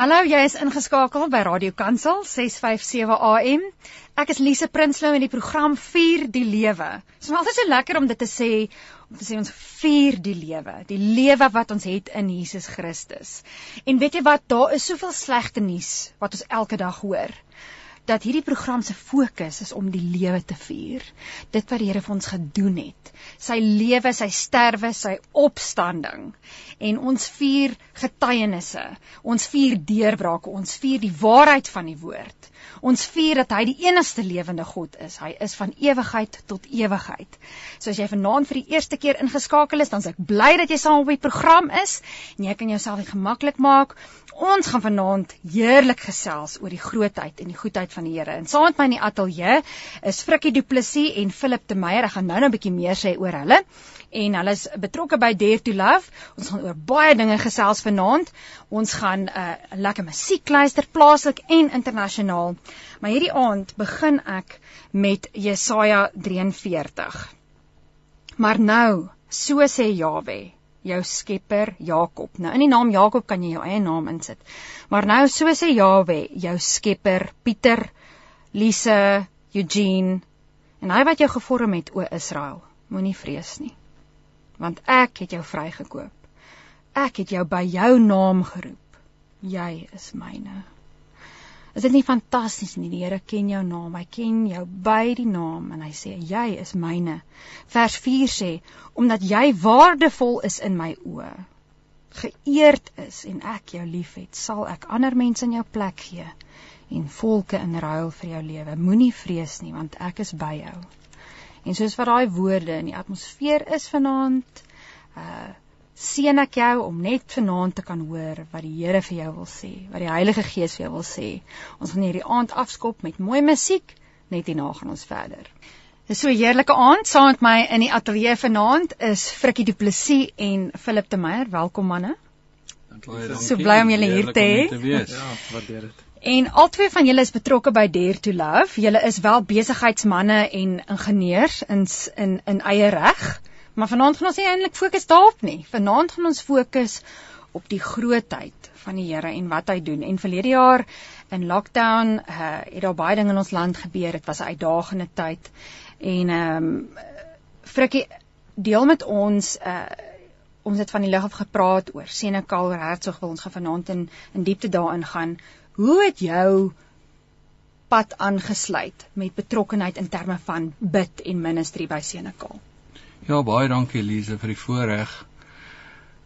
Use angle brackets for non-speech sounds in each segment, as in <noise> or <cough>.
Hallo, jy is ingeskakel by Radio Kansel 657 AM. Ek is Lise Prinsloo in die program Vier die Lewe. Dit is altyd so lekker om dit te sê, om te sê ons vier die lewe, die lewe wat ons het in Jesus Christus. En weet jy wat, daar is soveel slegte nuus wat ons elke dag hoor dat hierdie program se fokus is om die lewe te vier. Dit wat die Here vir ons gedoen het. Sy lewe, sy sterwe, sy opstanding en ons vier getuienisse. Ons vier deurbrake, ons vier die waarheid van die woord. Ons vier dat hy die enigste lewende God is. Hy is van ewigheid tot ewigheid. So as jy vanaand vir die eerste keer ingeskakel is, dan is ek bly dat jy saam op die program is en jy kan jouself gemaklik maak. Ons gaan vanaand heerlik gesels oor die grootheid en die goedheid van die Here. En saam met my in die ateljee is Frikkie Du Plessis en Philip de Meyer. Ek gaan nou-nou 'n bietjie meer sê oor hulle en hulle is betrokke by Dare to Love. Ons gaan oor baie dinge gesels vanaand. Ons gaan 'n uh, lekker musiek luister plaaslik en internasionaal. Maar hierdie aand begin ek met Jesaja 43. Maar nou, so sê Jawe, jou Skepper Jakob. Nou in die naam Jakob kan jy jou eie naam insit. Maar nou so sê Jawe, jou Skepper Pieter, Lise, Eugene en hy wat jou gevorm het o Israel. Moenie vrees nie want ek het jou vrygekoop. Ek het jou by jou naam geroep. Jy is myne. Is dit nie fantasties nie? Die Here ken jou naam. Hy ken jou by die naam en hy sê jy is myne. Vers 4 sê omdat jy waardevol is in my oë, geëerd is en ek jou liefhet, sal ek ander mense in jou plek gee en volke in ruil vir jou lewe. Moenie vrees nie want ek is by jou. En soos wat daai woorde in die atmosfeer is vanaand, uh seën ek jou om net vanaand te kan hoor wat die Here vir jou wil sê, wat die Heilige Gees vir jou wil sê. Ons gaan hierdie aand afskop met mooi musiek, net hierna gaan ons verder. Dis so 'n heerlike aand saam met my in die ateljee vanaand is Frikkie Du Plessis en Philip de Meyer. Welkom manne. Dankie. So bly om julle hier te hê. Ja, waardeer dit. En albei van julle is betrokke by Dare to Love. Julle is wel besigheidsmande en ingenieurs in in in eie reg. Maar vanaand gaan ons nie eintlik fokus daarop nie. Vanaand gaan ons fokus op die grootheid van die Here en wat hy doen. En verlede jaar in lockdown uh, het daar baie dinge in ons land gebeur. Dit was 'n uitdagende tyd. En ehm um, Frikkie deel met ons uh ons het van die lig af gepraat oor Senekal Hertsog wil ons gaan vanaand in in diepte daarin gaan Hoe het jou pad aangesluit met betrokkenheid in terme van bid en ministry by Senekal? Ja, baie dankie Elise vir die voorreg.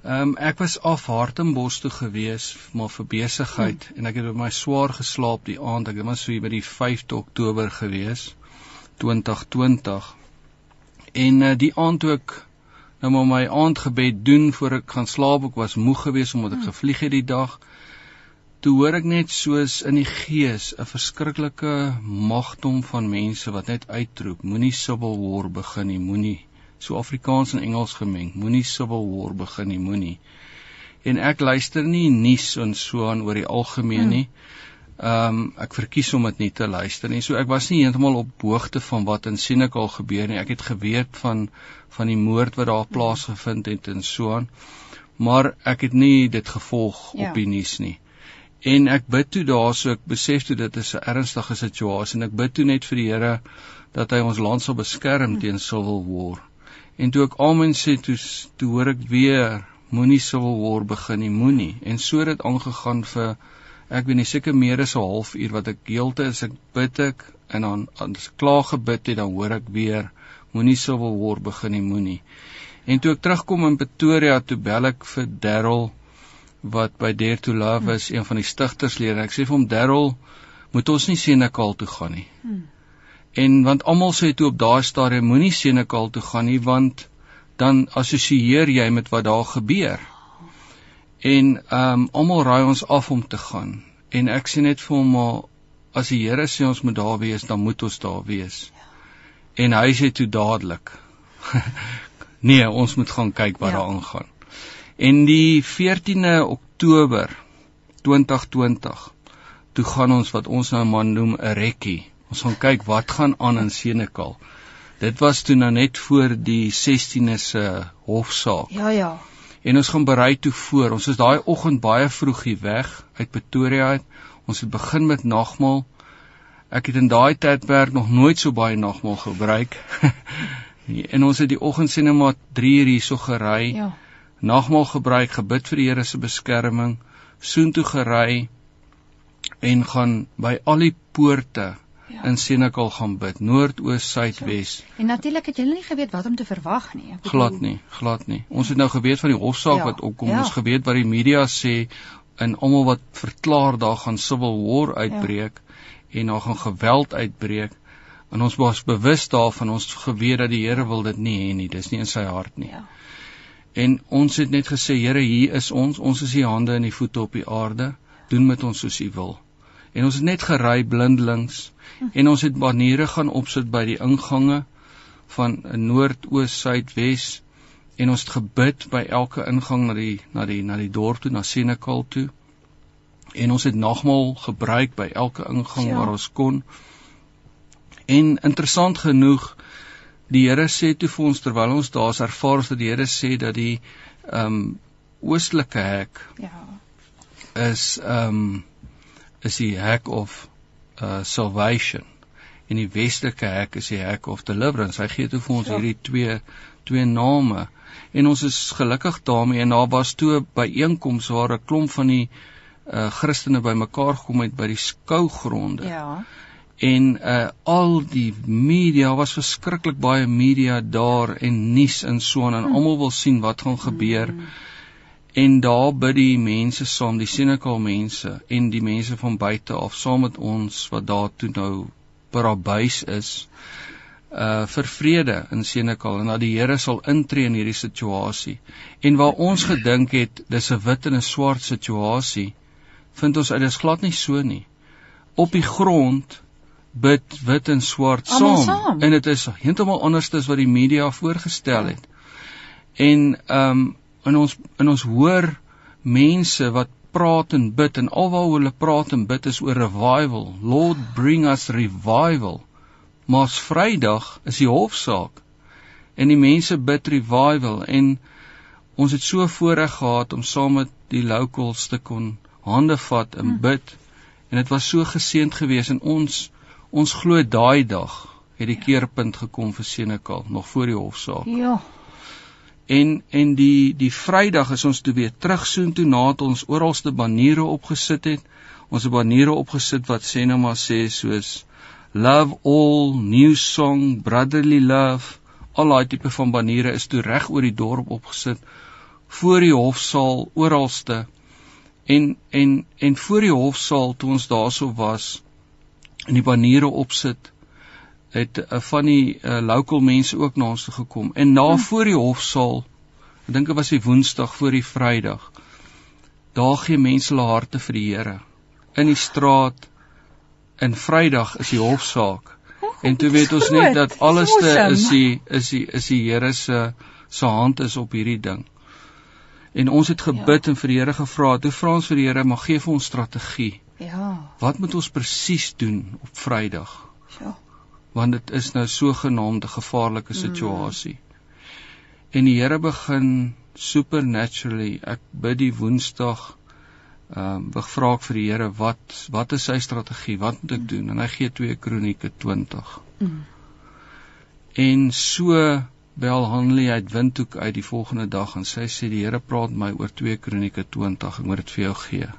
Ehm um, ek was af Hartenbos toe gewees maar vir besigheid hmm. en ek het op my swaar geslaap die aand. Ek was so hier by die 5de Oktober gewees 2020. En uh, die aand toe ek nou maar my aandgebed doen voor ek gaan slaap, ek was moeg geweest omdat ek hmm. gevlieg het die dag. Hmm toe hoor ek net soos in die gees 'n verskriklike magdom van mense wat net uitroep moenie civil war begin nie moenie so Afrikaans en Engels gemeng moenie civil war begin nie moenie. En ek luister nie nuus en so aan oor die algemeen nie. Ehm um, ek verkies om dit nie te luister nie. So ek was nie heeltemal op hoogte van wat in Senekal gebeur nie. Ek het geweet van van die moord wat daar plaasgevind het en so aan. Maar ek het nie dit gevolg ja. op die nuus nie En ek bid toe daarso ek besef toe dit is 'n ernstige situasie en ek bid toe net vir die Here dat hy ons land sal beskerm teen civil war. En toe ek amen sê toe toe hoor ek weer moenie civil war begin nie, moenie. En so het dit aangegaan vir ek weet nie seker meer as 'n halfuur wat ek heelte is ek bid ek en dan as klaar gebid het dan hoor ek weer moenie civil war begin nie, moenie. En toe ek terugkom in Pretoria toe bel ek vir Darryl wat by Dare to Love is, hmm. een van die stigterslede. Ek sê vir hom Darryl, moet ons nie Senekal toe gaan nie. Hmm. En want almal sê toe op daai stadium moenie Senekal toe gaan nie want dan assosieer jy met wat daar gebeur. En ehm um, almal raai ons af om te gaan. En ek sê net vir hom maar as die Here sê ons moet daar wees, dan moet ons daar wees. Ja. En hy sê toe dadelik <laughs> Nee, ons moet gaan kyk wat ja. daar aangaan. En die 14de Oktober 2020 toe gaan ons wat ons nou maar noem 'n rekkie. Ons gaan kyk wat gaan aan in Senekal. Dit was toe nou net voor die 16de se hofsaak. Ja ja. En ons gaan berei toe voor. Ons is daai oggend baie vroeg hier weg uit Pretoria uit. Ons het begin met nagmaal. Ek het in daai tydperk nog nooit so baie nagmaal gebruik. <laughs> en ons het die oggend sien net maar 3 uur hierso gery. Ja. Nagmaal gebruik, gebid vir die Here se beskerming, soontoe gery en gaan by al die poorte Ja. in Senekal gaan bid, noord, oos, suid, wes. En natuurlik het julle nie geweet wat om te verwag nie. Bedoel- Glad nie, glad nie. Ons het nou geweet van die hofsaak Ja, wat opkom. ja. Ons geweet wat die media sê en almal wat verklaar daar gaan civil war uitbreek en daar gaan geweld uitbreek. En ons was bewus daarvan, ons geweet dat die Here wil dit nie hê nie. Dis nie in sy hart nie. Ja. En ons het net gesê, Here, hier is ons. Ons is die hande en die voete op die aarde. Doen met ons soos U wil. En ons het net gery blindelings en ons het baniere gaan opsit by die ingange van noord, oos, suid, wes en ons het gebid by elke ingang na die na die na die dorp toe, na Senekal toe. En ons het nagmaal gebruik by elke ingang Ja. waar ons kon. En interessant genoeg die Here sê toe vir ons terwyl ons daar's ervaar ons dat die Here sê dat die ehm um, oostelike hek Ja. is ehm um, is die hek of uh salvation en die westelike hek is die hek of deliverance. Hy gee toe vir ons Ja. hierdie twee twee name en ons is gelukkig daarmee en daar was toe by einkoms waar 'n klomp van die uh Christene bymekaar gekom het by die skougronde Ja. En uh al die media was verskriklik baie media daar en nuus en so aan en Hm. almal wil sien wat gaan gebeur. En daar bid die mense saam die Senekal mense en die mense van buite af saam met ons wat daar toe nou parabuis is uh vir vrede in Senekal en dat die Here sal intree in hierdie situasie. En waar ons gedink het dis 'n wit en 'n swart situasie vind ons uit dis glad nie so nie. Op die grond bid wit en swart saam, saam. en dit is heeltemal anders as wat die media voorgestel het. En ehm um, en ons en ons hoor mense wat praat en bid en alwaar hulle praat en bid is oor revival. Lord bring us revival. Maar as Vrydag is die hofsaak en die mense bid revival en ons het so voorreg gehad om saam met die locals te kon hande vat en bid en dit was so geseënd geweest en ons ons glo daai dag het die keerpunt gekom vir Senekal nog voor die hofsaak. Ja. En en die die Vrydag is ons toe weer terug soontoe nadat ons oralste baniere opgesit het. Ons het baniere opgesit wat sê nou maar sê soos love all, new song, brotherly love. Al daai tipe van baniere is toe reg oor die dorp opgesit voor die hofsaal oralste. En en en voor die hofsaal toe ons daarso was en die baniere opsit het uh, van die uh, local mense ook na ons toe gekom. En na Hm. voor die hofsaal ek dink dit was die woensdag voor die vrydag daar gee mense hulle harte vir die Here. In die straat en vrydag is die hofsaak. En toe weet ons net dat alles te is die is die is die Here se se hand is op hierdie ding. En ons het gebid ja. en vir die Here gevra. Toe vra ons vir die Here maar gee vir ons strategie Ja. wat moet ons presies doen op vrydag Ja. want dit is nou so genaamde gevaarlike situasie. Mm. En die Here begin supernaturally. Ek bid die Woensdag ehm um, vra ek vir die Here wat wat is sy strategie? Wat moet ek doen? En hy gee 2 Kronieke 20. Mm. En so bel Hanlie uit Windhoek uit die volgende dag en sy sê die Here praat met my oor 2 Kronieke 20. Ek moet dit vir jou gee.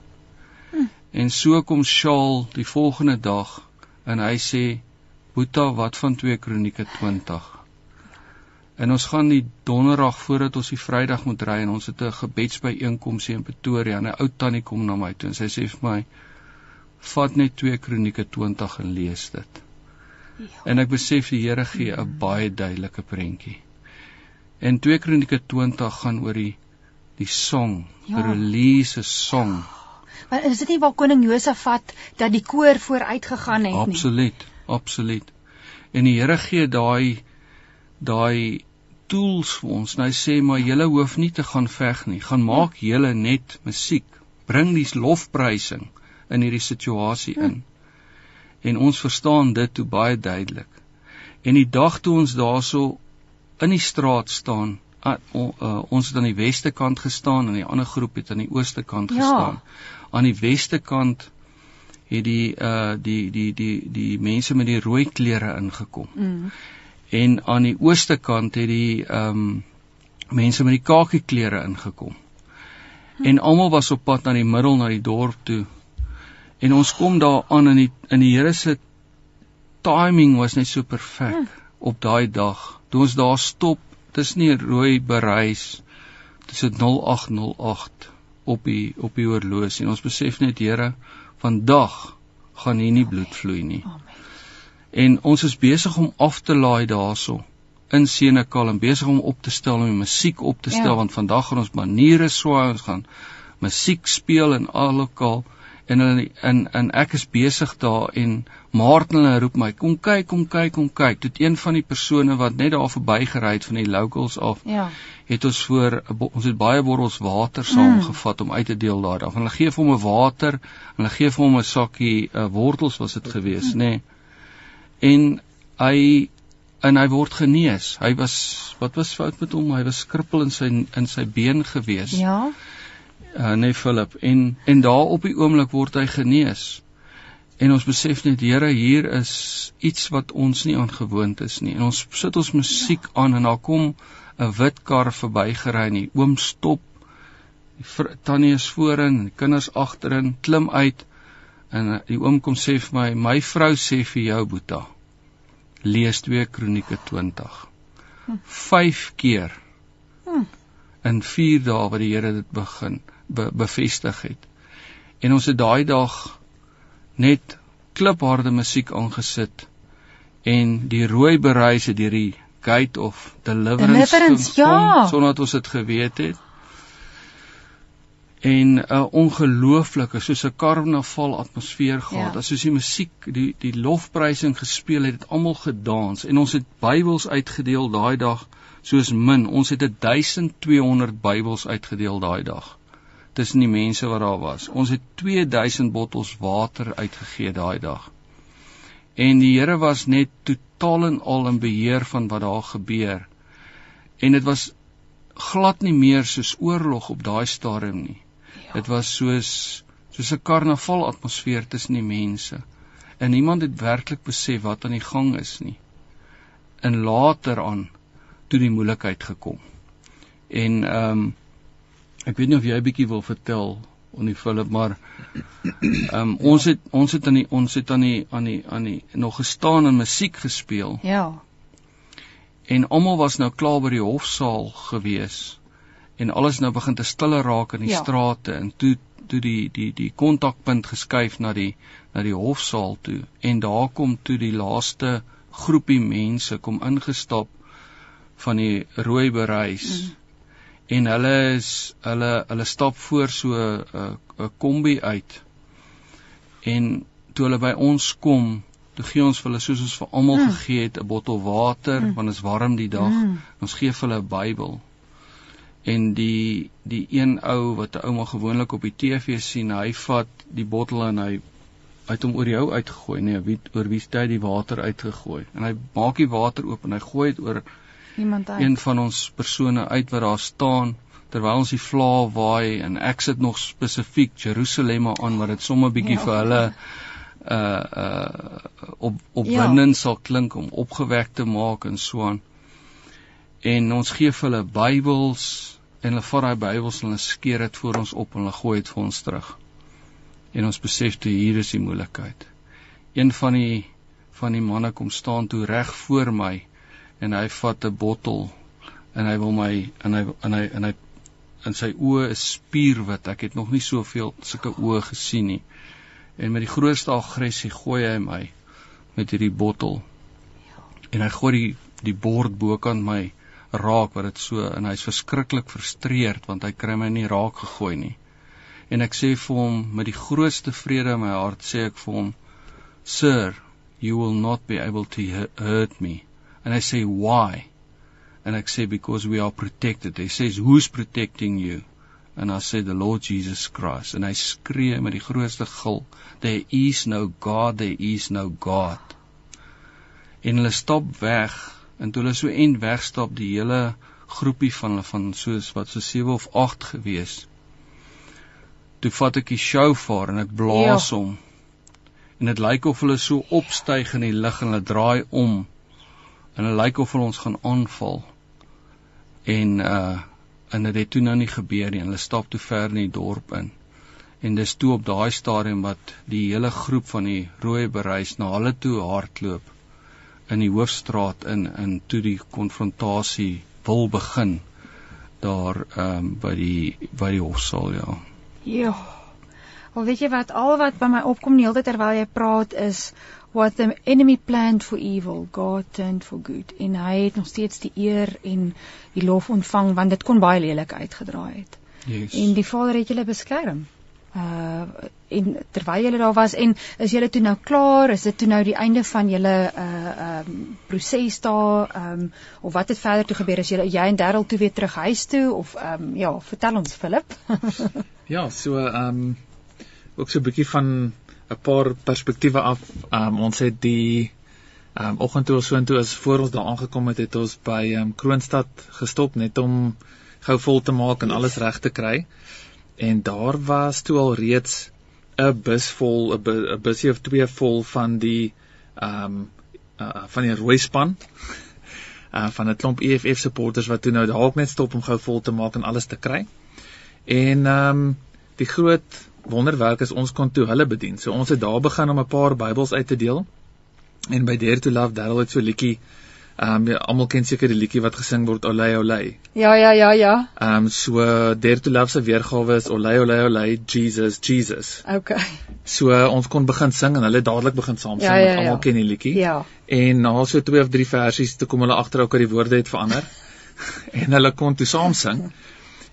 En so kom Shaal die volgende dag en hy sê Boeta, wat van 2 Kronieke 20? En ons gaan die donderdag voordat ons die Vrydag moet ry en ons het 'n gebedsbyeenkoms hier in Pretoria en 'n ou tannie kom na my toe en sy sê vir my: "Vat net 2 Kronieke 20 en lees dit." Ja. En ek besef die Here gee 'n baie duidelike prentjie. En 2 Kronieke 20 gaan oor die die song, Ja. release song. Maar is dit nie waar koning Josafat dat die koor vooruit gegaan het nie? Absoluut, absoluut. En die Here gee daai daai tools vir ons. Hy sê maar julle hoef nie te gaan veg nie. Gaan maak julle net musiek. Bring die lofprysing in hierdie situasie in. En ons verstaan dit toe baie duidelik. En die dag toe ons daarso in die straat staan uh, uh, ons het aan die weste kant gestaan en die ander groep het aan die ooste kant Ja. gestaan. Aan die weste kant het die uh die die die die mense met die rooi klere ingekom. Mm. En aan die ooste kant het die ehm um, mense met die kakie klere ingekom. En almal was op pad na die middel na die dorp toe. En ons kom daar aan in die in die Here se timing was net so perfek op daai dag. Toe ons daar stop, dis nie rooi bereis. Dis dit 0808 op die op die horlosie en ons besef net Here, vandag gaan hier nie bloed vloei nie. En ons is besig om af te laai daarso in Senekal en besig om op te stel om die musiek op te stel Ja. want vandag gaan ons maniere swaai, ons gaan musiek speel in allokaal en hulle en en ek is besig daar en Martin hulle roep my kom kyk kom kyk kom kyk dit een van die persone wat net daar verbygery het van die locals af Ja. het ons voor ons het baie borrels water saamgevat om uit te deel daaraf. En hulle gee vir hom 'n water hulle gee vir hom 'n sakkie uh, wortels was dit gewees, nê. Nee. En hy en hy word genees. Hy was wat was fout met hom? Hy was krippel in sy in sy been gewees. Ja. Uh, nee Philip en en daar op die oomblik word hy genees. En ons besef net Here, hier is iets wat ons nie aangewoond is nie. En ons sit ons musiek aan en daar kom 'n wit kar verbygery en die oom stop. Die tannie is voorin en die kinders agterin, klim uit en uh, die oom kom sê vir my, "My vrou sê vir jou Boeta, lees 2 Kronieke 20." Vyf keer Hm. in 4 dae wat die Here dit begin be, bevestig het. En ons het daai dag net klipharde musiek aangesit en die rooi bereis het deur die gate of deliverance, Deliverance, gekom, ja. sonder dat ons dit geweet het. En 'n uh, ongelooflike soos 'n karnaval atmosfeer gehad. Ja. Ja. Soos die musiek, die die lofprysing gespeel het, het almal gedans en ons het Bybels uitgedeel daai dag soos min. Ons het 1200 Bybels uitgedeel daai dag tussen die mense wat daar was. Ons het 2000 bottels water uitgegee daai dag. En die Here was net totaal en al in beheer van wat daar gebeur. En dit was glad nie meer soos oorlog op daai stadium nie. Dit was soos soos 'n karnaval atmosfeer tussen die mense. En niemand het werklik besef wat aan die gang is nie. En later aan toe die moeilikheid gekom. En ehm um, ek weet nie of jy 'n bietjie wil vertel on die Philip maar ehm um, ons het ons het aan die ons het aan die aan die aan die nog gestaan en musiek gespeel Ja. en almal was nou klaar by die hofsaal gewees en alles nou begin te stille raak in die ja. strate en toe toe die die die kontakpunt geskuif na die na die hofsaal toe en daar kom toe die laaste groepie mense kom ingestap van die rooi bereis mm. En hulle is hulle hulle stap voor so 'n 'n 'n kombi uit en toe hulle by ons kom toe gee ons vir hulle soos ons vir almal mm. gegee het 'n bottel water mm. want dit is warm die dag Mm. ons gee vir hulle 'n Bybel en die die een ou wat 'n ouma gewoonlik op die TV sien hy vat die bottel en hy het hom oor jou uitgegooi nee wie oor wie het hy die water uitgegooi en hy maak die water oop en hy gooi dit oor Iemand uit. een van ons persone uit wat daar staan terwyl ons die vla waai en ek sit nog spesifiek Jerusalem aan wat dit sommer bietjie Ja. vir hulle uh uh op opwindend ja. sal klink om opgewek te maak en so aan. En ons gee vir hulle Bybels en hulle vat daai Bybels en hulle skeer dit voor ons op en hulle gooi dit vir ons terug. En ons besef toe hier is die moeilikheid. Een van die van die manne kom staan toe reg voor my en hy vat 'n bottel en hy wil my en hy en hy en hy in sy oë is spierwit. Ek het nog nie soveel sulke oë gesien nie. En met die grootste aggressie gooi hy my met hierdie bottel. En hy gooi die die bord bokant my raak wat dit so en hy's verskriklik frustreerd want hy kry my nie raak gegooi nie. En ek sê vir hom met die grootste vrede in my hart sê ek vir hom Sir, you will not be able to hu- hurt me. And I say why? And ek sê because we are protected. He says who's protecting you? And I say the Lord Jesus Christ. En hy skree met die grootste gil, there is no God, there is no God. En hulle stap weg en toe hulle so end wegstap, die hele groepie van van soos wat so 7 of 8 gewees. Toe vat ek die shofar en ek blaas ja. hom. En dit lyk of hulle so opstyg in die lug en hulle draai om. En dit lyk of hulle ons gaan aanval. En uh en dit het toe nou nie gebeur nie. Hulle stap toe ver in die dorp in. En dis toe op daai stadium wat die hele groep van die rooi bereis na hulle toe hardloop in die hoofstraat in in toe die konfrontasie wil begin daar ehm um, by die by die hofsaal ja. Ja. Al weet jy wat? Al wat by my opkom die hele tyd terwyl jy praat is what the enemy planned for evil God turned for good. En hy het nog steeds die eer en die lof ontvang want dit kon baie lelik uitgedraai het. Yes. En die Vader het julle beskerm. Uh en terwyl julle daar was en is julle toe nou klaar? Is dit toe nou die einde van julle uh um proses daar? Um of wat het verder toe gebeur? As julle jy en Darryl toe weer terug huis toe? Of um ja vertel ons Philip. <laughs> Ja so um ook so 'n bietjie van 'n paar perspektiewe af. Um ons het die um oggend toe ons soontoe is voor ons daar aangekom het het ons by um Kroonstad gestop net om gou vol te maak en alles reg te kry. En daar was toe al reeds 'n bus vol 'n busie of twee vol van die ehm um, uh, van die rooi span. Uh, <laughs> van 'n klomp EFF supporters wat toe nou dalk net stop om gou vol te maak en alles te kry. En ehm um, die groot wonderwerk is ons kon toe hulle bedien. So ons het daar begin om 'n paar Bybels uit te deel. En by Dare to Love Daryl het so liedjie Ehm um, ja, almal ken seker die liedjie wat gesing word Olay Olay. Ja ja ja ja. Ehm um, so Dare to Love se weergawe is Olay Olay Olay Jesus Jesus. Okay. So uh, ons kon begin sing en hulle dadelik begin saam sing ja, ja, ja. almal ken die liedjie. Ja. En na so twee of drie versies toe kom hulle agter ook dat die woorde het verander. <laughs> en hulle kon toe saam sing.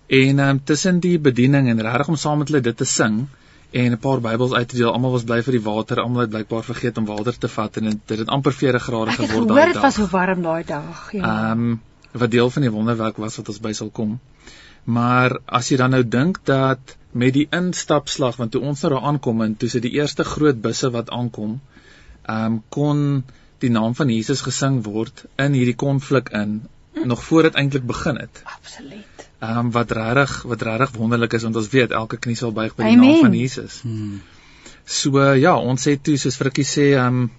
En um, tussen die bediening en regtig om saam met hulle dit te sing en 'n paar Bybels uit te deel. Almal was bly vir die water, almal het blykbaar vergeet om water te vat en dit het amper 40 grade geword daai dag. Dit was so warm daai dag, ja. Ehm um, wat deel van die wonderwerk was wat ons by sal kom. Maar as jy dan nou dink dat met die instapslag want toe ons nou daar aankom en toe se die eerste groot busse wat aankom, ehm um, kon die naam van Jesus gesing word in hierdie konflik in nog voor dit eintlik begin het. Absoluut ehm um, wat regtig wat regtig wonderlik is want ons weet elke knie sal buig by die Amen. naam van Jesus. Hmm. So ja, ons het toe soos Frikkie sê ehm um,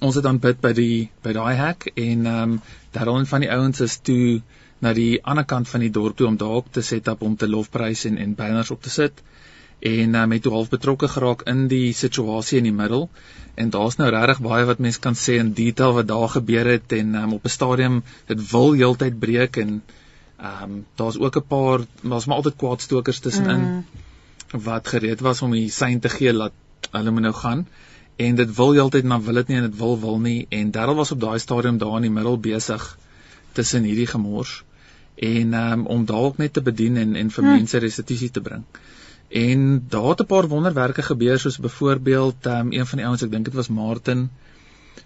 ons het dan bid by die by daai hek en ehm um, daarin van die ouens is toe na die ander kant van die dorp toe om daar op te set op om te lofprys en en banners op te sit en um, het toe half betrokke geraak in die situasie in die middel en daar's nou regtig baie wat mense kan sê in detail wat daar gebeur het en um, op 'n stadium dit wil heeltyd breek en Ehm um, daar's ook 'n paar daar's maar altyd kwaadstokers tussenin mm. wat gereed was om die sein te gee dat hulle moet nou gaan en dit wil heeltyd na wil dit nie en dit wil wil nie en Darryl was op daai stadium daar in die middel besig tussen hierdie gemors en um, om dalk net te bedien en en vir mm. mense restituisie te bring. En daar het 'n paar wonderwerke gebeur soos byvoorbeeld um, een van die ouens ek dink dit was Martin.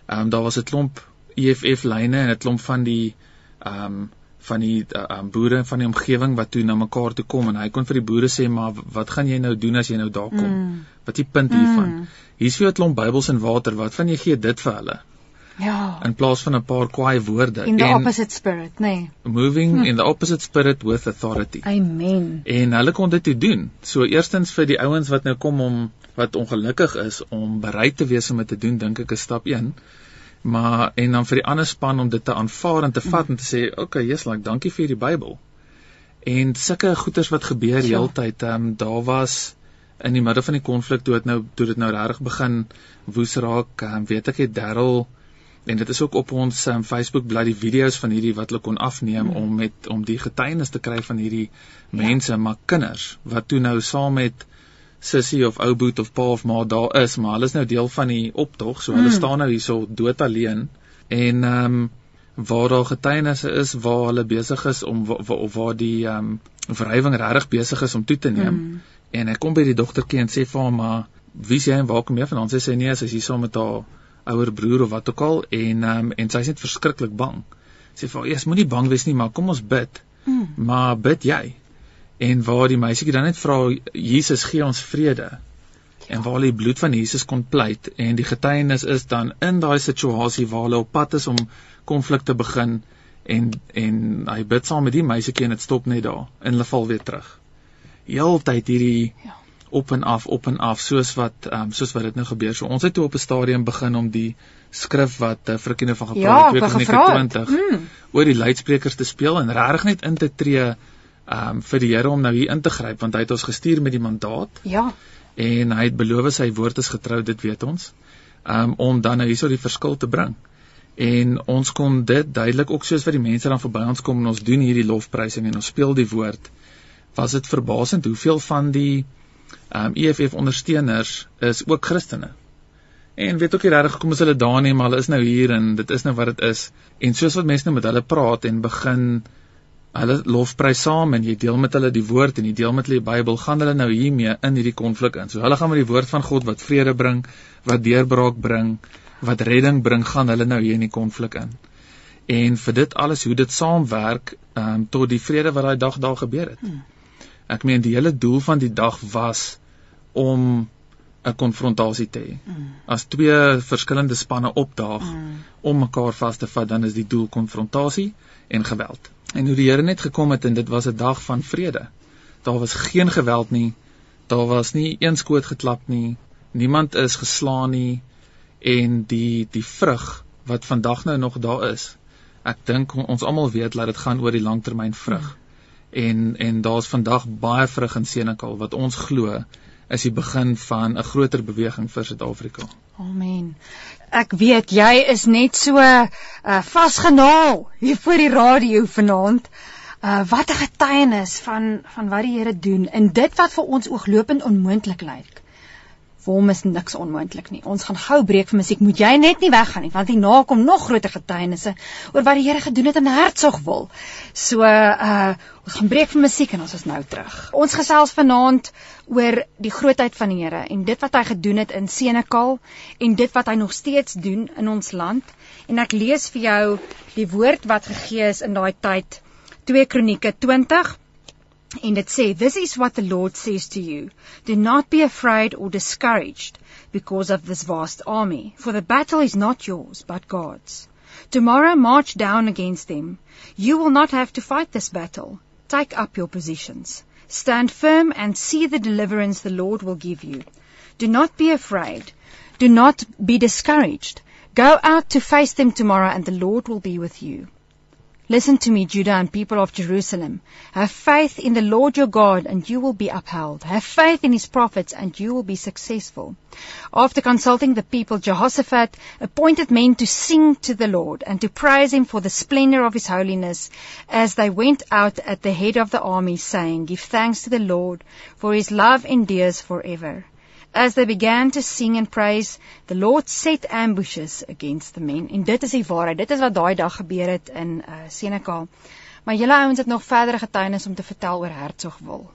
Ehm um, daar was 'n klomp EFF lyne en 'n klomp van die ehm um, van die uh, um, boere van die omgewing wat toe na mekaar toe kom en hy kon vir die boere sê maar wat gaan jy nou doen as jy nou daar kom? Mm. Wat die punt hiervan? Mm. Hier's vir 'n klomp Bybels en water. Wat van jy gee dit vir hulle? Ja. In plaas van 'n paar kwaai woorde in the opposite spirit, nê. Nee. Moving hm. in the opposite spirit with authority. Amen. En hulle kon dit toe doen. So eerstens vir die ouens wat nou kom om wat ongelukkig is om bereid te wees om dit te doen, dink ek is stap 1 maar en dan vir die ander span om dit te aanvaar en te vat en te sê okay Jesus like dankie vir die Bybel en sulke goeters wat gebeur ja. heeltyd ehm um, daar was in die middel van die konflik toe dit nou toe dit nou regtig begin woes raak um, weet ek het Darryl en dit is ook op ons um, Facebook bladsy die video's van hierdie wat hulle kon afneem hmm. om met om die getuienis te kry van hierdie ja. mense maar kinders wat toe nou saam met sussie of ou boet of pa of ma daar is, maar hulle is nou deel van die optog, so hulle mm. staan nou hierso dood alleen en ehm um, waar daar getuienisse is waar hulle besig is om of waar die ehm um, verhywing regtig besig is om toe te neem. Mm. En ek kom by die dogtertjie en sê vir haar maar wie sê en waar kom jy vandaan? Sy sê nee, sy is hier saam met haar ouer broer of wat ook al en ehm um, en sy is net verskriklik bang. Sy sê vir haar, "Eers moenie bang wees nie, maar kom ons bid." Mm. Maar bid jy? En waar die meisietjie dan net vra Jesus gee ons vrede en waar hulle die bloed van Jesus kon pleit en die getuienis is dan in daai situasie waar hulle op pad is om konflik te begin en en hy bid saam met die meisietjie en dit stop net daar en hulle val weer terug. Heeltyd hierdie ja. op en af op en af soos wat um, soos wat dit nou gebeur. So ons het toe op 'n stadium begin om die skrif wat uh, Frikkie nou van gepraat het, ja, 2020 mm. oor die luidsprekers te speel en regtig net in te tree um vir die Here om nou hier in te gryp want hy het ons gestuur met die mandaat. Ja. En hy het beloof sy woord is getrou, dit weet ons. Um om dan nou hierso die verskil te bring en ons kon dit duidelik ook soos wat die mense dan verby ons kom en ons doen hierdie lofprysing en ons speel die woord was dit verbasend hoeveel van die ehm um, EFF ondersteuners is ook Christene. En weet ook nie regtig hoekom is hulle daar nie, maar hulle is nou hier en dit is nou wat dit is. En soos wat mense nou met hulle praat en begin hulle lofprys saam en jy deel met hulle die woord en jy deel met hulle die Bybel, gaan hulle nou hiermee in hierdie konflik in. So hulle gaan met die woord van God wat vrede bring, wat deurbraak bring, wat redding bring gaan hulle nou hier in die konflik in. En vir dit alles hoe dit saamwerk um, tot die vrede wat daai dag daar gebeur het. Hmm. Ek meen die hele doel van die dag was om 'n konfrontasie te hê. Hmm. As twee verskillende spanne opdaag mm. om mekaar vas te vat, dan is die doel konfrontasie en geweld. En hoe die Here net gekom het en dit was 'n dag van vrede. Daar was geen geweld nie. Daar was nie een skoot geklap nie. Niemand is geslaan nie en die die vrug wat vandag nou nog daar is. Ek dink ons almal weet dat dit gaan oor die langtermyn vrug. En en daar's vandag baie vrug in Senekal wat ons glo is die begin van 'n groter beweging vir Suid-Afrika. Amen. Ek weet jy is net so uh, vasgenaal hier voor die radio vanaand. Uh wat 'n getuienis van van wat die Here doen in dit wat vir ons ooglopend onmoontlik lyk vir hom is niks onmoontlik nie. Ons gaan gou breek vir musiek. Moet jy net nie weggaan nie, want hierna kom nog groter getuienisse oor wat die Here gedoen het in Hertsgwil. So uh ons gaan breek vir musiek en ons is nou terug. Ons gesels vanaand oor die grootheid van die Here en dit wat hy gedoen het in Senekal en dit wat hy nog steeds doen in ons land. En ek lees vir jou die woord wat gegee is in daai tyd 2 Kronieke 20 En dit sê, This is what the Lord says to you. Do not be afraid or discouraged because of this vast army, for the battle is not yours, but God's. Tomorrow march down against them. You will not have to fight this battle. Take up your positions. Stand firm and see the deliverance the Lord will give you. Do not be afraid. Do not be discouraged. Go out to face them tomorrow and the Lord will be with you. Listen to me, Judah and people of Jerusalem. Have faith in the Lord your God and you will be upheld. Have faith in his prophets and you will be successful. After consulting the people, Jehoshaphat appointed men to sing to the Lord and to praise him for the splendor of his holiness as they went out at the head of the army saying, Give thanks to the Lord for his love endures forever. As they began to sing and praise, the Lord set ambushes against the men. En dit is die waarheid. Dit is wat daai dag gebeur het in uh, Senekal. Maar julle ouens het nog verdere getuienis om te vertel oor Hertsgwil.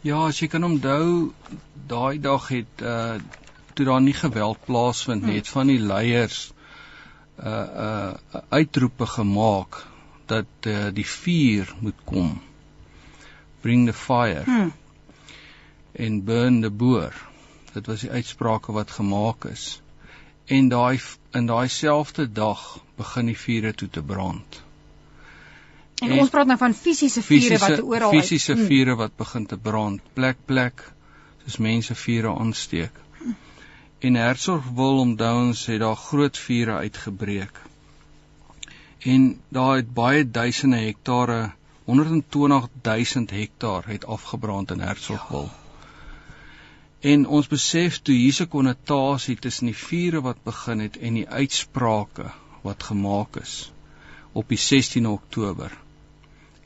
Ja, as jy kan onthou, daai dag het uh toe daar nie geweld plaasvind nie, het van die leiers uh uh uitroepe gemaak dat uh, die vuur moet kom. Bring the fire. Hmm. En burn the boer dit was die uitsprake wat gemaak is en daai in daai selfde dag begin die vure toe te brand en, en ons praat nou van fisiese vure wat oral fisiese hmm. vure wat begin te brand plek plek soos mense vure aansteek en Hertzog wil onthou ons het daar groot vure uitgebreek en daar het baie duisende hektare 120 000 hektaar het afgebrand in Hertzogwil. Ja. En ons besef toe hier's 'n konnotasie tussen die vure wat begin het en die uitsprake wat gemaak is op die 16 Oktober.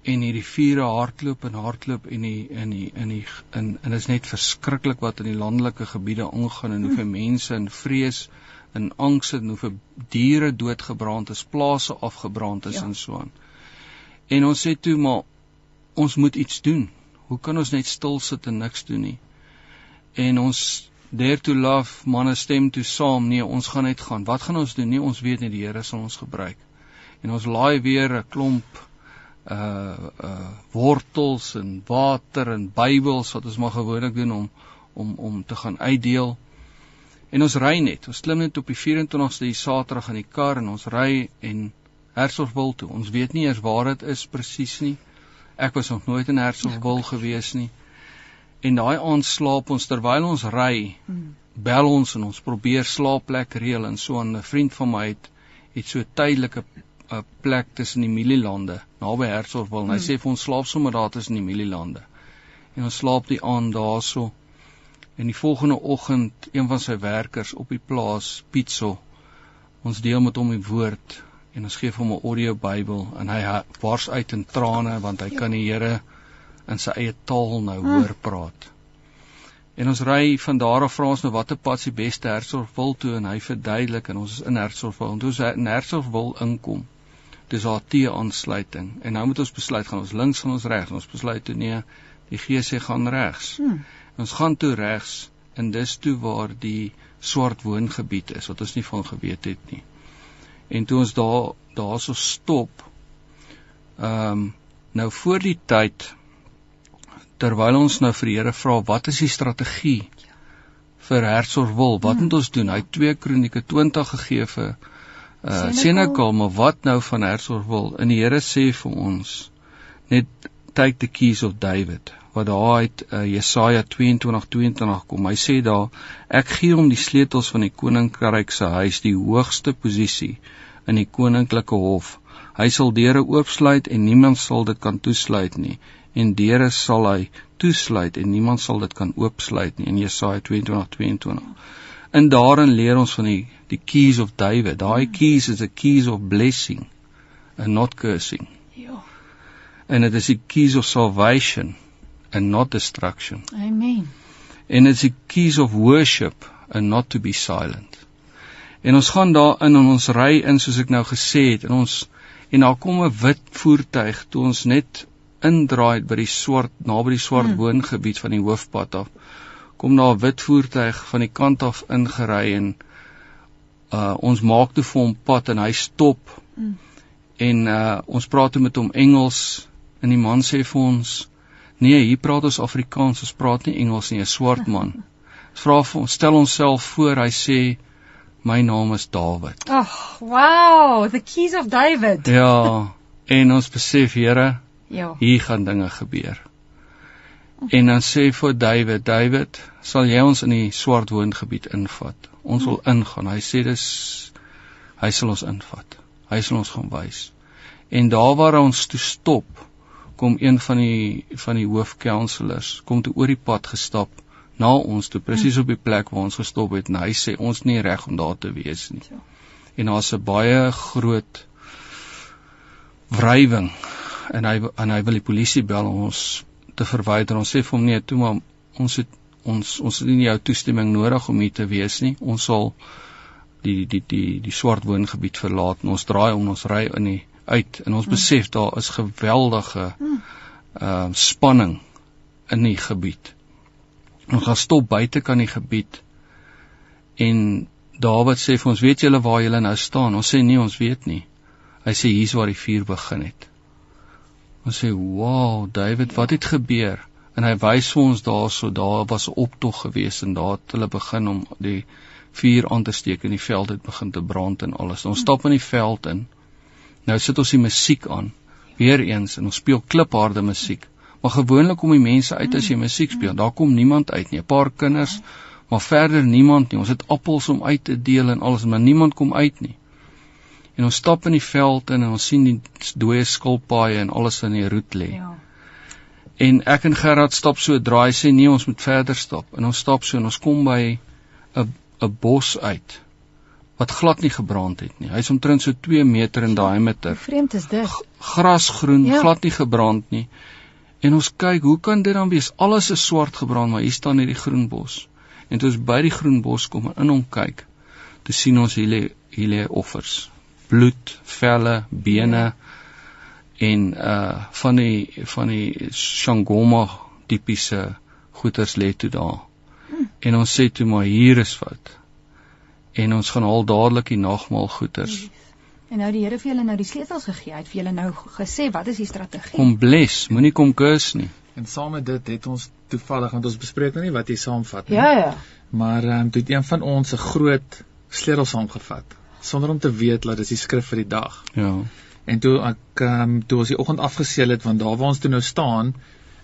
En hierdie vure hardloop en hardloop en die in die in die in en is net verskriklik wat in die landelike gebiede aangaan en hoeveel mense in vrees en angs en hoeveel diere doodgebrand is, plase afgebrand is ja. en so aan. En ons sê toe maar ons moet iets doen. Hoe kan ons net stil sit en niks doen nie? En ons dare to love manne stem toe saam nee ons gaan net gaan wat gaan ons doen nie ons weet nie die Here sal ons gebruik en ons laai weer 'n klomp uh uh wortels en water en Bybels wat ons maar gewoonlik doen om om om te gaan uitdeel en ons ry net ons klim net op die 24ste die Saterdag in die kar en ons ry en Hersorgwil toe. Ons weet nie eers waar dit is presies nie. Ek was nog nooit in Hersorgwil gewees nie. En daai aand slaap ons terwyl ons ry. Hmm. Bel ons en ons probeer slaapplek reël en so 'n vriend van my het het so tydelike 'n plek tussen die Mielielande naby Hersorgwil. Hmm. Hy sê vir ons slaap sommer daar tussen die Mielielande. En ons slaap die aand daarso. En die volgende oggend een van sy werkers op die plaas, Pietso, ons deel met hom die woord en ons gee hom 'n audio Bybel en hy wars uit in trane want hy kan die Here in sy eie taal nou ah. hoor praat. En ons ry van daar af vra ons nou watter pad se beste Hersorgwil toe en hy verduidelik en ons is in Hersorgwil. Ons is in Hersorgwil inkom. Dis haar T-aansluiting en nou moet ons besluit gaan ons links of ons regs. Ons besluit toe nee, die sê gaan regs. Hmm. Ons gaan toe regs en dis toe waar die swart woongebied is wat ons nie van geweet het nie. En toe ons daar daarso stop ehm um, nou voor die tyd terwyl ons nou vir die Here vra wat is die strategie vir Hersorgwil wat hmm. moet ons doen hy 2 Kronieke 20 gegee vir uh Senekal maar wat nou van Hersorgwil en die Here sê vir ons net take the keys of David wat daar uit uh, Jesaja 22:22 kom. Hy sê daar ek gee hom die sleutels van die koninkryk se huis, die hoogste posisie in die koninklike hof. Hy sal deure oopsluit en niemand sal dit kan toesluit nie en deure sal hy toesluit en niemand sal dit kan oopsluit nie in Jesaja 22:22. In daarin leer ons van die die keys of David. Daai keys is a keys of blessing and not cursing. Ja. En dit is die keys of salvation and not destruction. Amen. And it's a keys of worship and not to be silent. En ons gaan daar in en ons ry in soos ek nou gesê het en ons en daar kom 'n wit voertuig toe ons net indraai by die swart naby die swart hmm. woongebied van die hoofpad af. Kom daar 'n wit voertuig van die kant af ingery en uh ons maak toe vir hom pad en hy stop. Hmm. En uh ons praat toe met hom Engels en die man sê vir ons Nee, hier praat ons Afrikaans, ons praat nie Engels nie, 'n swart man. Ons vra vir ons stel onsself voor, hy sê my naam is Dawid. Ag, oh, wow, the keys of David. Ja, en ons besef, Here, ja. Hier gaan dinge gebeur. En dan sê vir David, David, sal jy ons in die swart woongebied invat? Ons wil ingaan. Hy sê dis hy sal ons invat. Hy sal ons gaan wys. En daar waar ons toe stop, kom een van die van die hoofcounselors kom toe oor die pad gestap na ons toe presies op die plek waar ons gestop het en hy sê ons nie reg om daar te wees nie. Ja. En daar's 'n baie groot wrywing en hy en hy wil die polisie bel om ons te verwyder. Ons sê vir hom nee, toe maar ons het ons ons het nie jou toestemming nodig om hier te wees nie. Ons sal die die die die swart woongebied verlaat en ons draai om ons ry in die uit en ons hmm. besef daar is geweldige ehm uh, spanning in die gebied. Ons gaan stop buite kan die gebied en Dawid sê vir ons weet julle waar julle nou staan? Ons sê nee, ons weet nie. Hy sê hier's waar die vuur begin het. Ons sê wow, David, wat het gebeur? En hy wys vir ons daarso daar was 'n optog gewees en daar het hulle begin om die vuur aan te steek en die veld het begin te brand en alles. Ons stap in die veld in. Nou sit ons die musiek aan. Weereens en ons speel klipharde musiek. Maar gewoonlik kom die mense uit as jy musiek speel. Daar kom niemand uit nie. 'n Paar kinders, maar verder niemand nie. Ons het appels om uit te deel en alles, maar niemand kom uit nie. En ons stap in die veld in en ons sien die dooie skilpaaie en alles in die roet lê. Ja. En ek en Gerard stap so draai sê nee, ons moet verder stap. En ons stap so en ons kom by 'n 'n bos uit wat glad nie gebrand het nie. Hy's omtrent so 2 meter in diameter. Vreemd is dit. Grasgroen, ja. glad nie gebrand nie. En ons kyk, hoe kan dit dan wees? Alles is swart gebrand, maar hier staan hierdie groen bos. En toe ons by die groen bos kom en in hom kyk, toe sien ons hier lê hier lê offers. Bloed, velle, bene en uh van die van die Shangoma tipiese goeters lê toe daar. Hm. En ons sê toe maar hier is wat en ons gaan haal dadelik die nagmaal goeders. En nou die Here vir julle nou die sleutels gegee. Hy het vir julle nou gesê wat is die strategie? Kom bless, moenie kom kus nie. En saam met dit het ons toevallig want ons bespreek nou nie wat jy saamvat nie. Ja ja. Maar ehm um, het een van ons 'n groot sleutel saamgevat sonder om te weet dat dit die skrif vir die dag. Ja. En toe ek ehm um, toe ons die oggend afgeseël het want daar waar ons toe nou staan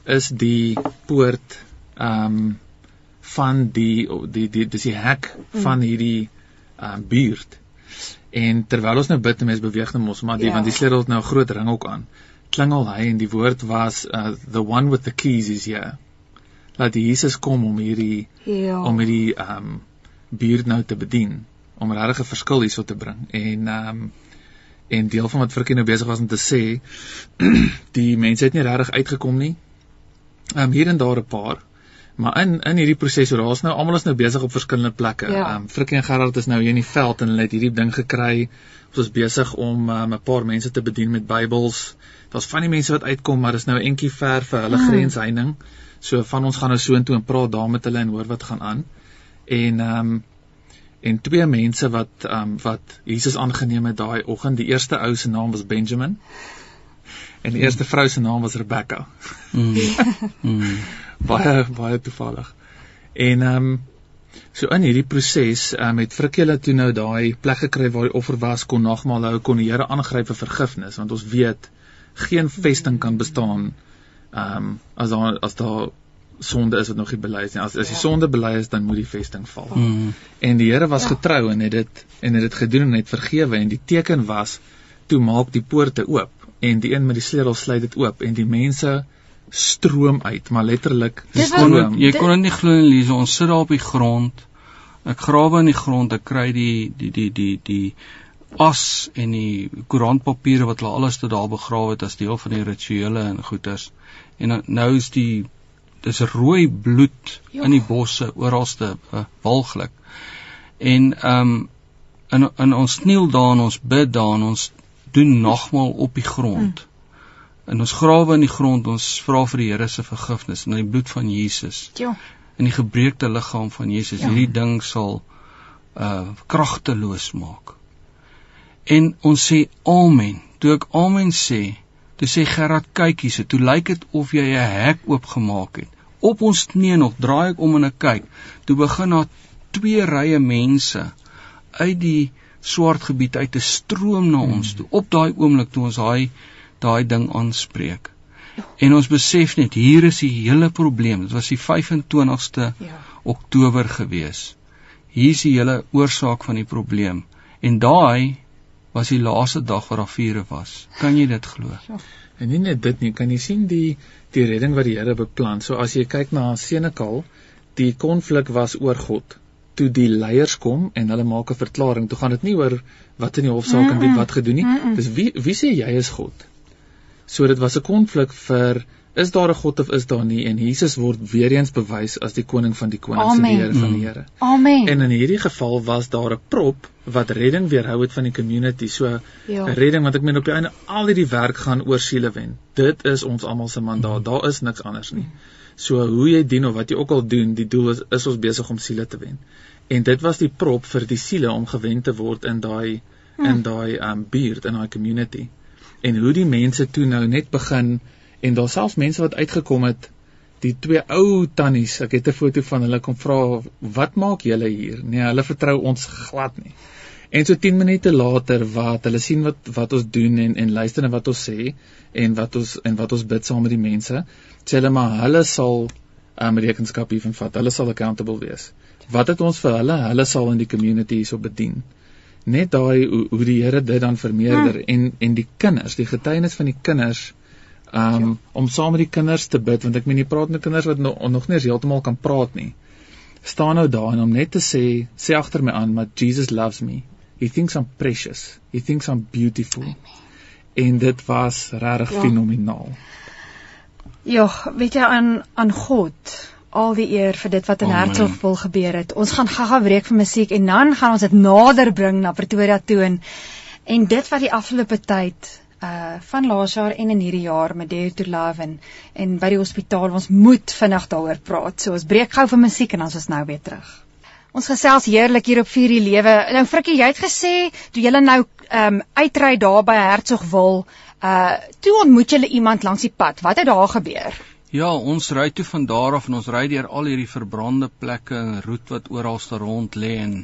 is die poort ehm um, van die die die dis die hek hmm. van hierdie ehm um, buurt. En terwyl ons nou bid, mense beweeg net mos maar die ja. want die sleutel het nou 'n groot ring ook aan. Klingel hy en die woord was uh, the one with the keys is here. Laat Jesus kom om hierdie ja. om hierdie ehm um, buurt nou te bedien, om regtig 'n verskil hierso te bring. En ehm um, en deel van wat Frikkie nou besig was om te sê, <clears throat> die mense het nie regtig uitgekom nie. Ehm um, hier en daar 'n paar. Maar in in hierdie proses, so daar's nou almal is nou besig op verskillende plekke. Ja. Ehm ja. um, Frikkie en Gerard is nou hier in die veld en hulle het hierdie ding gekry. Ons is besig om ehm, 'n um, paar mense te bedien met Bybels. Daar's van die mense wat uitkom, maar dis nou entjie ver vir hulle mm. grensheining. So van ons gaan nou soontoe en praat daar met hulle en hoor wat gaan aan. En ehm um, en twee mense wat ehm um, wat Jesus aangeneem het daai oggend. Die eerste ou se naam was Benjamin. En die eerste vrou se naam was Rebecca. Mm. <laughs> mm. baie baie toevallig. En ehm um, so in hierdie proses um, het Frikkie toe nou daai plek gekry waar die offer was kon nagmaal hou kon die Here aangryp vir vergifnis want ons weet geen vesting kan bestaan ehm um, as daar as daar sonde is wat nog nie bely is nie. As as die sonde bely is dan moet die vesting val. Mm. En die Here was ja. getrou en het dit en het dit gedoen en het vergewe en die teken was toe maak die poorte oop en die een met die sleutel sluit dit oop en die mense stroom uit, maar letterlik stroom. Jy kon dit nie glo nie, Lise, ons sit daar op die grond. Ek grawe in die grond, ek kry die die die die die as en die koerantpapiere wat hulle alles te daar begrawe het as deel van die rituele en goeders. En nou is die dis rooi bloed jo. in die bosse oralste uh, walglik. En ehm um, in in ons kniel daar en ons bid daar en ons doen nagmaal op die grond. Mm in ons grawe in die grond ons vra vir die Here se vergifnis in die bloed van Jesus. Ja. In die gebreekte liggaam van Jesus. Ja. Hierdie ding sal uh kragteloos maak. En ons sê amen. Toe ek amen sê, toe sê Gerard kyk hierse, toe lyk dit of jy 'n hek oopgemaak het. Op ons knie nog draai ek om en ek kyk. Toe begin daar twee rye mense uit die swart gebied uit te stroom na ons toe. Op daai oomblik toe ons daai daai ding aanspreek. En ons besef net hier is die hele probleem. Dit was die 25ste ja. Oktober gewees. Hier is die hele oorsaak van die probleem. En daai was die laaste dag wat daar vure was. Kan jy dit glo? Ja. En nie net dit nie, kan jy sien die die redding wat die Here beplan. So as jy kyk na Senekal, die konflik was oor God. Toe die leiers kom en hulle maak 'n verklaring, toe gaan dit nie oor wat in die hofsaak mm -mm. en wie wat gedoen nie. Mm -mm. Dis wie wie sê jy is God? So dit was 'n konflik vir is daar 'n God of is daar nie en Jesus word weer eens bewys as die koning van die konings en die Here van die Here. Amen. En in hierdie geval was daar 'n prop wat redding weerhou het van die community. So 'n ja. redding want ek meen op die einde al hierdie werk gaan oor siele wen. Dit is ons almal se mandaat. Daar is niks anders nie. So hoe jy dien of wat jy ook al doen, die doel is is ons besig om siele te wen. En dit was die prop vir die siele om gewen te word in daai in hm. daai um buurt in daai community en hoe die mense toe nou net begin en daar selfs mense wat uitgekom het die twee ou tannies ek het 'n foto van hulle kom vra wat maak julle hier? Nee hulle vertrou ons glad nie. En so 10 minute later wat hulle sien wat wat ons doen en en luister na wat ons sê en wat ons en wat ons bid saam met die mense sê hulle maar hulle sal um, rekenskap hiervan vat. Hulle sal accountable wees. Wat het ons vir hulle? Hulle sal in die community hierso bedien. Net daai hoe, hoe die Here dit dan vermeerder hmm. en en die kinders, die getuienis van die kinders um ja. om saam met die kinders te bid want ek meen jy praat met kinders wat nog nog nie heeltemal kan praat nie. staan nou daar en om net te sê sê agter my aan maar Jesus loves me. He thinks I'm precious. He thinks I'm beautiful. Amen. En dit was regtig ja. fenomenaal. Ja, weet jy aan aan God al die eer vir dit wat in Hertsgville gebeur het. Ons gaan gaga breek vir musiek en dan gaan ons dit nader bring na Pretoria toe en en dit wat die afgelope tyd uh van laas jaar en in hierdie jaar met Dare to Love en en by die hospitaal ons moet vinnig daaroor praat. So ons breek gou vir musiek en dan is ons nou weer terug. Ons gesels heerlik hier op Vier die Lewe. Nou Frikkie, jy het gesê toe jy nou um uitry daar by Hertsgville, uh toe ontmoet jy iemand langs die pad. Wat het daar gebeur? Ja, ons ry toe van daar af en ons ry deur al hierdie verbrande plekke en roet wat oral rond lê en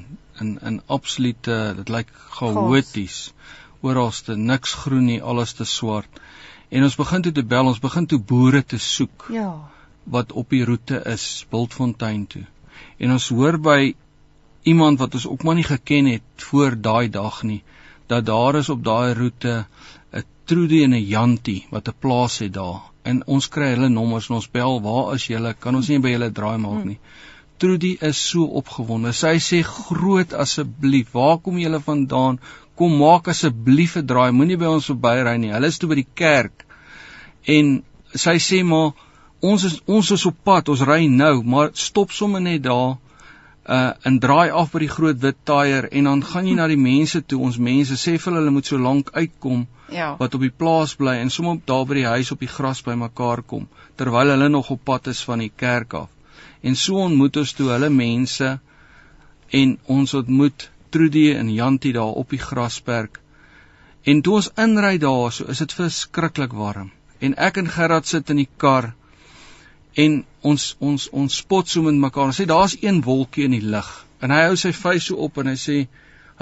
in in absolute dit lyk chaoties. Oralste niks groen nie, alles te swart. En ons begin toe te bel, ons begin toe boere te soek. Ja. Wat op die roete is, Bultfontein toe. En ons hoor by iemand wat ons ook maar nie geken het voor daai dag nie, dat daar is op daai roete 'n Trudy en 'n Jantie wat 'n plaas het daar. En ons kry hulle nommers en ons bel, "Waar is julle? Kan ons nie by julle draai maak nie?" Trudy is so opgewonde. Sy sê, "Groot asseblief, waar kom julle vandaan? Kom maak asseblief 'n draai. Moenie by ons verbyry nie. Hulle is toe by die kerk." En sy sê, "Maar ons is ons is op pad. Ons ry nou, maar stop sommer net daar." uh en draai af by die groot wit taier en dan gaan jy na die mense toe. Ons mense sê vir hulle moet so lank uitkom ja. wat op die plaas bly en sommer daar by die huis op die gras bymekaar kom terwyl hulle nog op pad is van die kerk af. En so ontmoet ons toe hulle mense en ons ontmoet Trudy en Jantie daar op die grasperk. En toe ons inry daar, so is dit verskriklik warm. En ek en Gerard sit in die kar en ons ons ons spot so met mekaar. Ons sê daar's een wolkie in die lug en hy hou sy vuis so op en hy sê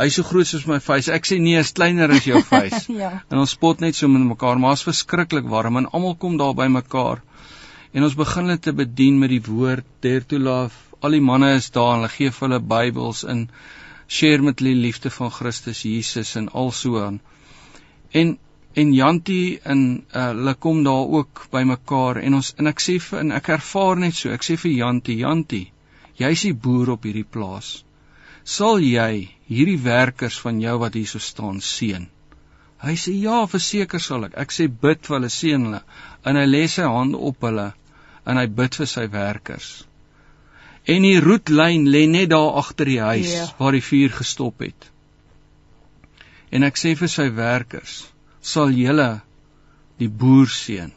hy's so groot soos my vuis. Ek sê nee, is kleiner as jou <laughs> vuis. ja. En ons spot net so met mekaar, maar is verskriklik warm en almal kom daar by mekaar. En ons begin hulle te bedien met die woord there to love. Al die manne is daar en hulle gee vir hulle Bybels en share met hulle liefde van Christus Jesus en al so aan. En en Jantie en uh, hulle kom daar ook by mekaar en ons en ek sê vir en ek ervaar net so ek sê vir Jantie Jantie jy's die boer op hierdie plaas. Sal jy hierdie werkers van jou wat hier so staan seën? Hy sê ja verseker sal ek. Ek sê bid vir hulle seën hulle. En hy lê sy hand op hulle en hy bid vir sy werkers en die roetlyn lê net daar agter die huis yeah. Ja. waar die vuur gestop het en ek sê vir sy werkers sal julle die boer seën.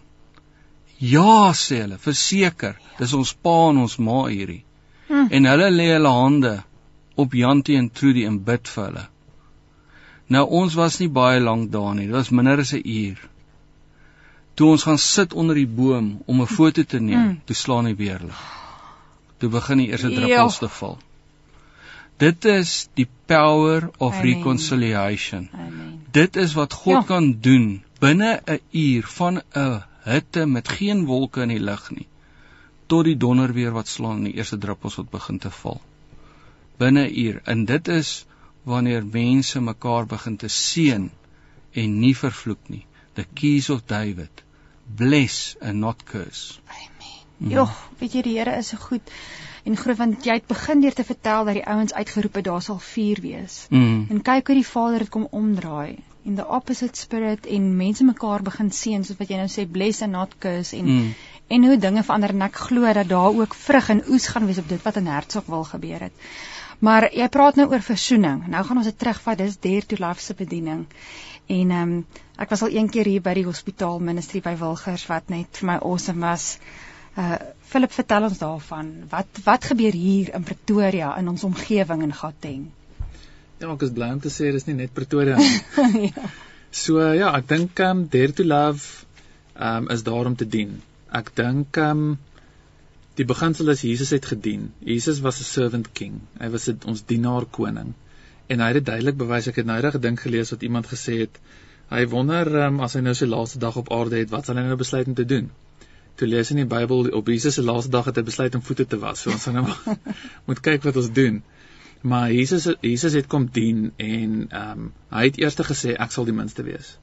Ja, sê hulle, verseker, dis ons pa en ons ma hierdie. Hm. En hulle lê hulle hande op Jantie en Trudy en bid vir hulle. Nou ons was nie baie lank daar nie, dit was minder as 'n uur. Toe ons gaan sit onder die boom om 'n foto te neem, hm. toe slaan hy weer lig. Toe begin die eerste druppels te val. Dit is die power of Amen. reconciliation. Amen. Dit is wat God ja. kan doen binne 'n uur van 'n hitte met geen wolke in die lug nie tot die donder weer wat slaan en die eerste druppels wat begin te val. Binne 'n uur. En dit is wanneer mense mekaar begin te seën en nie vervloek nie. The keys of David. Bless and not curse. Amen. Mm. Jogg, weet jy die Here is so goed en glo want jy het begin deur te vertel dat die ouens uitgeroep het daar sal vuur wees. Mm. En kyk hoe die Vader dit kom omdraai in the opposite spirit en mense mekaar begin seën soos wat jy nou sê bless and not curse en mm. en hoe dinge verander en ek glo dat daar ook vrug en oes gaan wees op dit wat in Hertsog wil gebeur het. Maar jy praat nou oor versoening. Nou gaan ons dit terugvat. Dis Dare to Love se bediening. En ehm um, ek was al een keer hier by die hospitaal ministry by Wilgers wat net vir my awesome was. Uh Philip, vertel ons daarvan. Wat wat gebeur hier in Pretoria in ons omgewing in Gauteng? Ja, ek is bly om te sê dis nie net Pretoria nie. <laughs> ja. So ja, ek dink um Dare to Love um is daar om te dien. Ek dink um die beginsel is Jesus het gedien. Jesus was 'n servant king. Hy was het, ons dienaar koning. En hy het dit duidelik bewys. Ek het nou reg gedink gelees wat iemand gesê het. Hy wonder um, as hy nou sy laaste dag op aarde het, wat sal hy nou besluit om te doen? Toe lees in die Bybel op Jesus se laaste dag het hy besluit om voete te was. So ons gaan nou <laughs> moet kyk wat ons doen. Maar Jesus Jesus het kom dien en ehm um, hy het eers gesê ek sal die minste wees.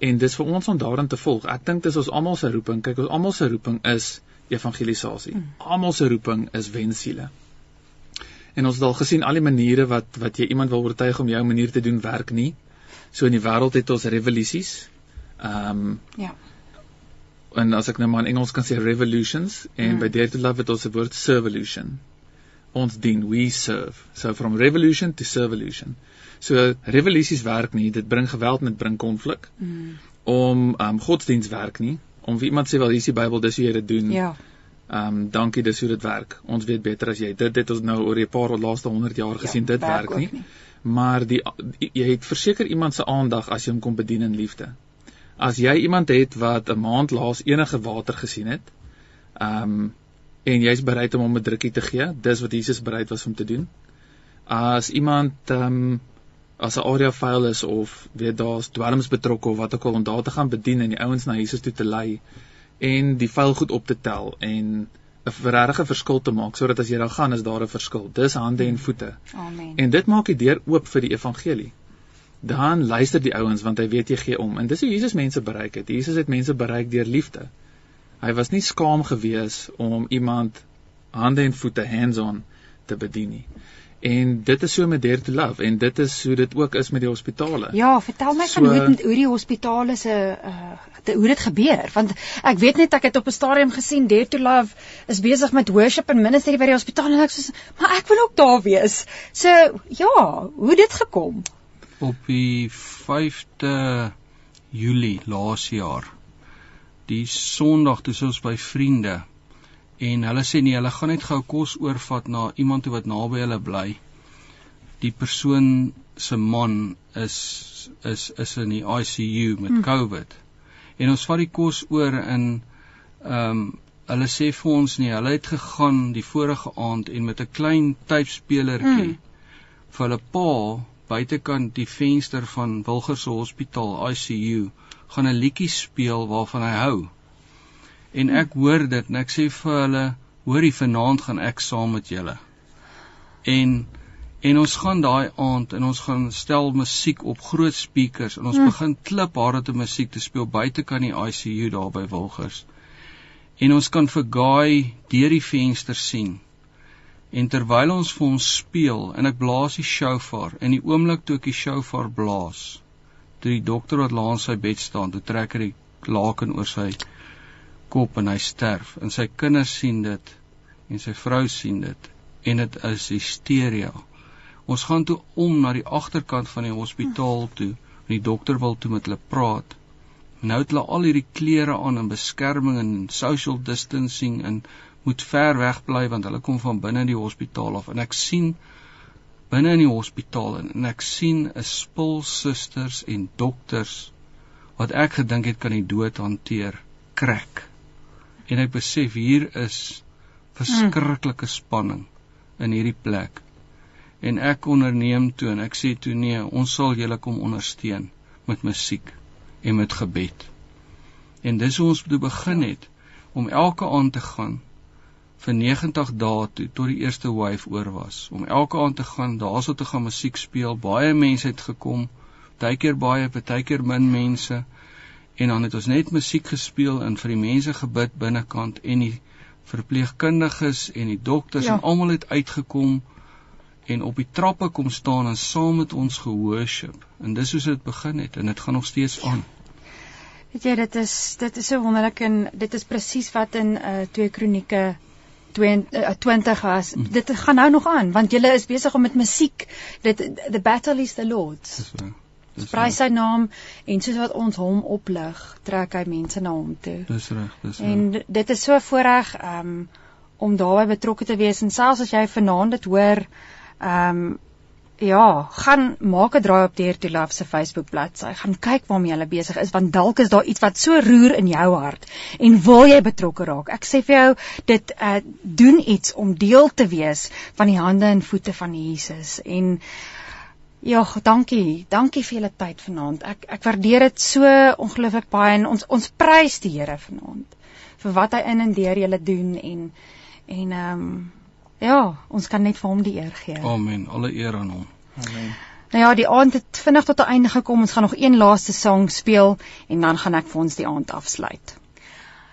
En dis vir ons om daarin te volg. Ek dink dis ons almal se roeping. Kyk, ons almal se roeping is evangelisasie. Almal se roeping is wensiele. En ons het al gesien al die maniere wat wat jy iemand wil oortuig om jou manier te doen werk nie. So in die wêreld het ons revolusies. Ehm um, ja en as ek nou maar in Engels kan sê revolutions en mm. by Dare to Love het ons die woord servolution. Ons dien, we serve. So from revolution to servolution. So revolusies werk nie, dit bring geweld met bring konflik. Mm. Om um godsdiens werk nie. Om vir iemand sê wel hier is die Bybel, dis hoe jy dit doen. Ja. Um dankie, dis hoe dit werk. Ons weet beter as jy. Dit het ons nou oor 'n paar laaste 100 jaar gesien ja, dit werk, werk nie. nie. Maar die jy het verseker iemand se aandag as jy hom kom bedien in liefde as jy iemand het wat 'n maand laas enige water gesien het, ehm um, en jy's bereid om hom 'n drukkie te gee, dis wat Jesus bereid was om te doen. As iemand ehm um, as 'n area vuil is of weet daar's dwelms betrokke of wat ook al om daar te gaan bedien en die ouens na Jesus toe te lei en die vuil goed op te tel en 'n regte verskil te maak sodat as jy daar gaan is daar 'n verskil. Dis hande en voete. Amen. En dit maak die deur oop vir die evangelie. Dan luister die ouens want hy weet jy gee om. En dis hoe Jesus mense bereik het. Jesus het mense bereik deur liefde. Hy was nie skaam gewees om iemand hande en voete hands-on te bedien nie. En dit is so met Dare to Love en dit is hoe dit ook is met die hospitale. Ja, vertel my so, van hoe hoe die hospitale se uh hoe dit gebeur want ek weet net ek het op 'n stadium gesien Dare to Love is besig met worship en ministry by die hospitaal en ek sê maar ek wil ook daar wees. So ja, hoe dit gekom? Op die 5de Julie laas jaar. Die Sondag toe ons by vriende en hulle sê nee, hulle gaan net gou kos oorvat na iemand wat naby hulle bly. Die persoon se man is is is in die ICU met hmm. COVID. En ons vat die kos oor in ehm um, hulle sê vir ons nee, hulle het gegaan die vorige aand en met 'n klein tuipspelertjie hmm. vir hulle pa buitekant die venster van Wilgers Hospitaal ICU gaan 'n liedjie speel waarvan hy hou. En ek hoor dit en ek sê vir hulle, hoorie vanaand gaan ek saam met julle. En en ons gaan daai aand en ons gaan stel musiek op groot speakers en ons hmm. begin klip harde te musiek te speel buite kan die ICU daar by Wilgers. En ons kan vir Guy deur die venster sien. En terwyl ons vir hom speel en ek blaas die shofar en die oomblik toe ek die shofar blaas, toe die dokter wat langs sy bed staan, toe trek hy die laken oor sy kop en hy sterf en sy kinders sien dit en sy vrou sien dit en dit is hysteria. Ons gaan toe om na die agterkant van die hospitaal toe. Die dokter wil toe met hulle praat. Nou het hulle al hierdie klere aan en beskerming en social distancing en moet ver weg bly want hulle kom van binne die hospitaal af en ek sien binne in die hospitaal en, en ek sien 'n spul susters en dokters wat ek gedink het kan die dood hanteer krek en ek besef hier is verskriklike spanning in hierdie plek. En ek onderneem toe en ek sê toe nee, ons sal julle kom ondersteun met musiek en met gebed. En dis hoe ons toe begin het om elke aand te gaan vir 90 dae toe tot die eerste wave oor was. Om elke aand te gaan daarso te gaan musiek speel. Baie mense het gekom. Partykeer baie, partykeer min mense en dan het ons net musiek gespeel en vir die mense gebid binnekant en die verpleegkundiges en die dokters ja. en almal het uitgekom en op die trappe kom staan en saam met ons gehoorship en dis hoe dit begin het en dit gaan nog steeds aan. Weet jy dit is dit is so wonderlik en dit is presies wat in uh 2 Kronieke 20 uh, was. Mm. Dit gaan nou nog aan want julle is besig om met musiek. Dit the battle is the Lord's. Dis waar sprei sy naam en soos wat ons hom oplig, trek hy mense na hom toe. Dis reg, dis reg. En dit is so voorreg um om daarbey betrokke te wees en selfs as jy vanaand dit hoor, um ja, gaan maak 'n draai op Here to Love se Facebook bladsy. Gaan kyk waarmee hulle besig is want dalk is daar iets wat so roer in jou hart en wil jy betrokke raak. Ek sê vir jou, dit uh doen iets om deel te wees van die hande en voete van Jesus en Ja, dankie. Dankie vir julle tyd vanaand. Ek ek waardeer dit so ongelooflik baie en ons ons prys die Here vanaand vir wat hy in en deur julle doen en en ehm um, ja, ons kan net vir hom die eer gee. Amen. Alle eer aan hom. Amen. Nou ja, die aand het vinnig tot 'n einde gekom. Ons gaan nog een laaste sang speel en dan gaan ek vir ons die aand afsluit.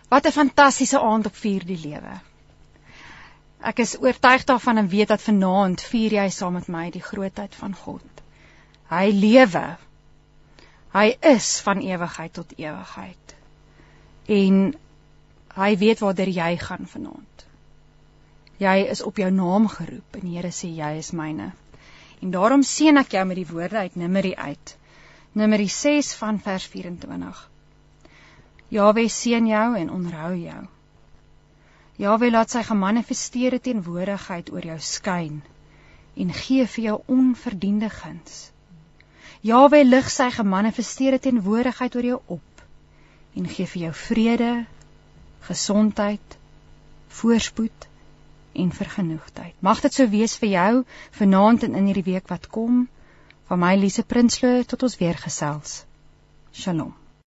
Wat 'n fantastiese aand op vier die lewe. Ek is oortuig daarvan en weet dat vanaand vier jy saam met my die grootheid van God. Hy lewe. Hy is van ewigheid tot ewigheid. En hy weet waartoe jy gaan vanaand. Jy is op jou naam geroep en die Here sê jy is myne. En daarom seën ek jou met die woorde uit Numeri uit. Numeri 6 van vers 24. Jahwe seën jou en onderhou jou. Jahwe laat sy gemanifesteerde teenwoordigheid oor jou skyn en gee vir jou onverdiende guns. Jahwe lig sy gemanifesteerde teenwoordigheid oor jou op en gee vir jou vrede, gesondheid, voorspoed en vergenoegdheid. Mag dit so wees vir jou vanaand en in hierdie week wat kom. Van my Lise Prinsloo tot ons weer gesels. Shalom.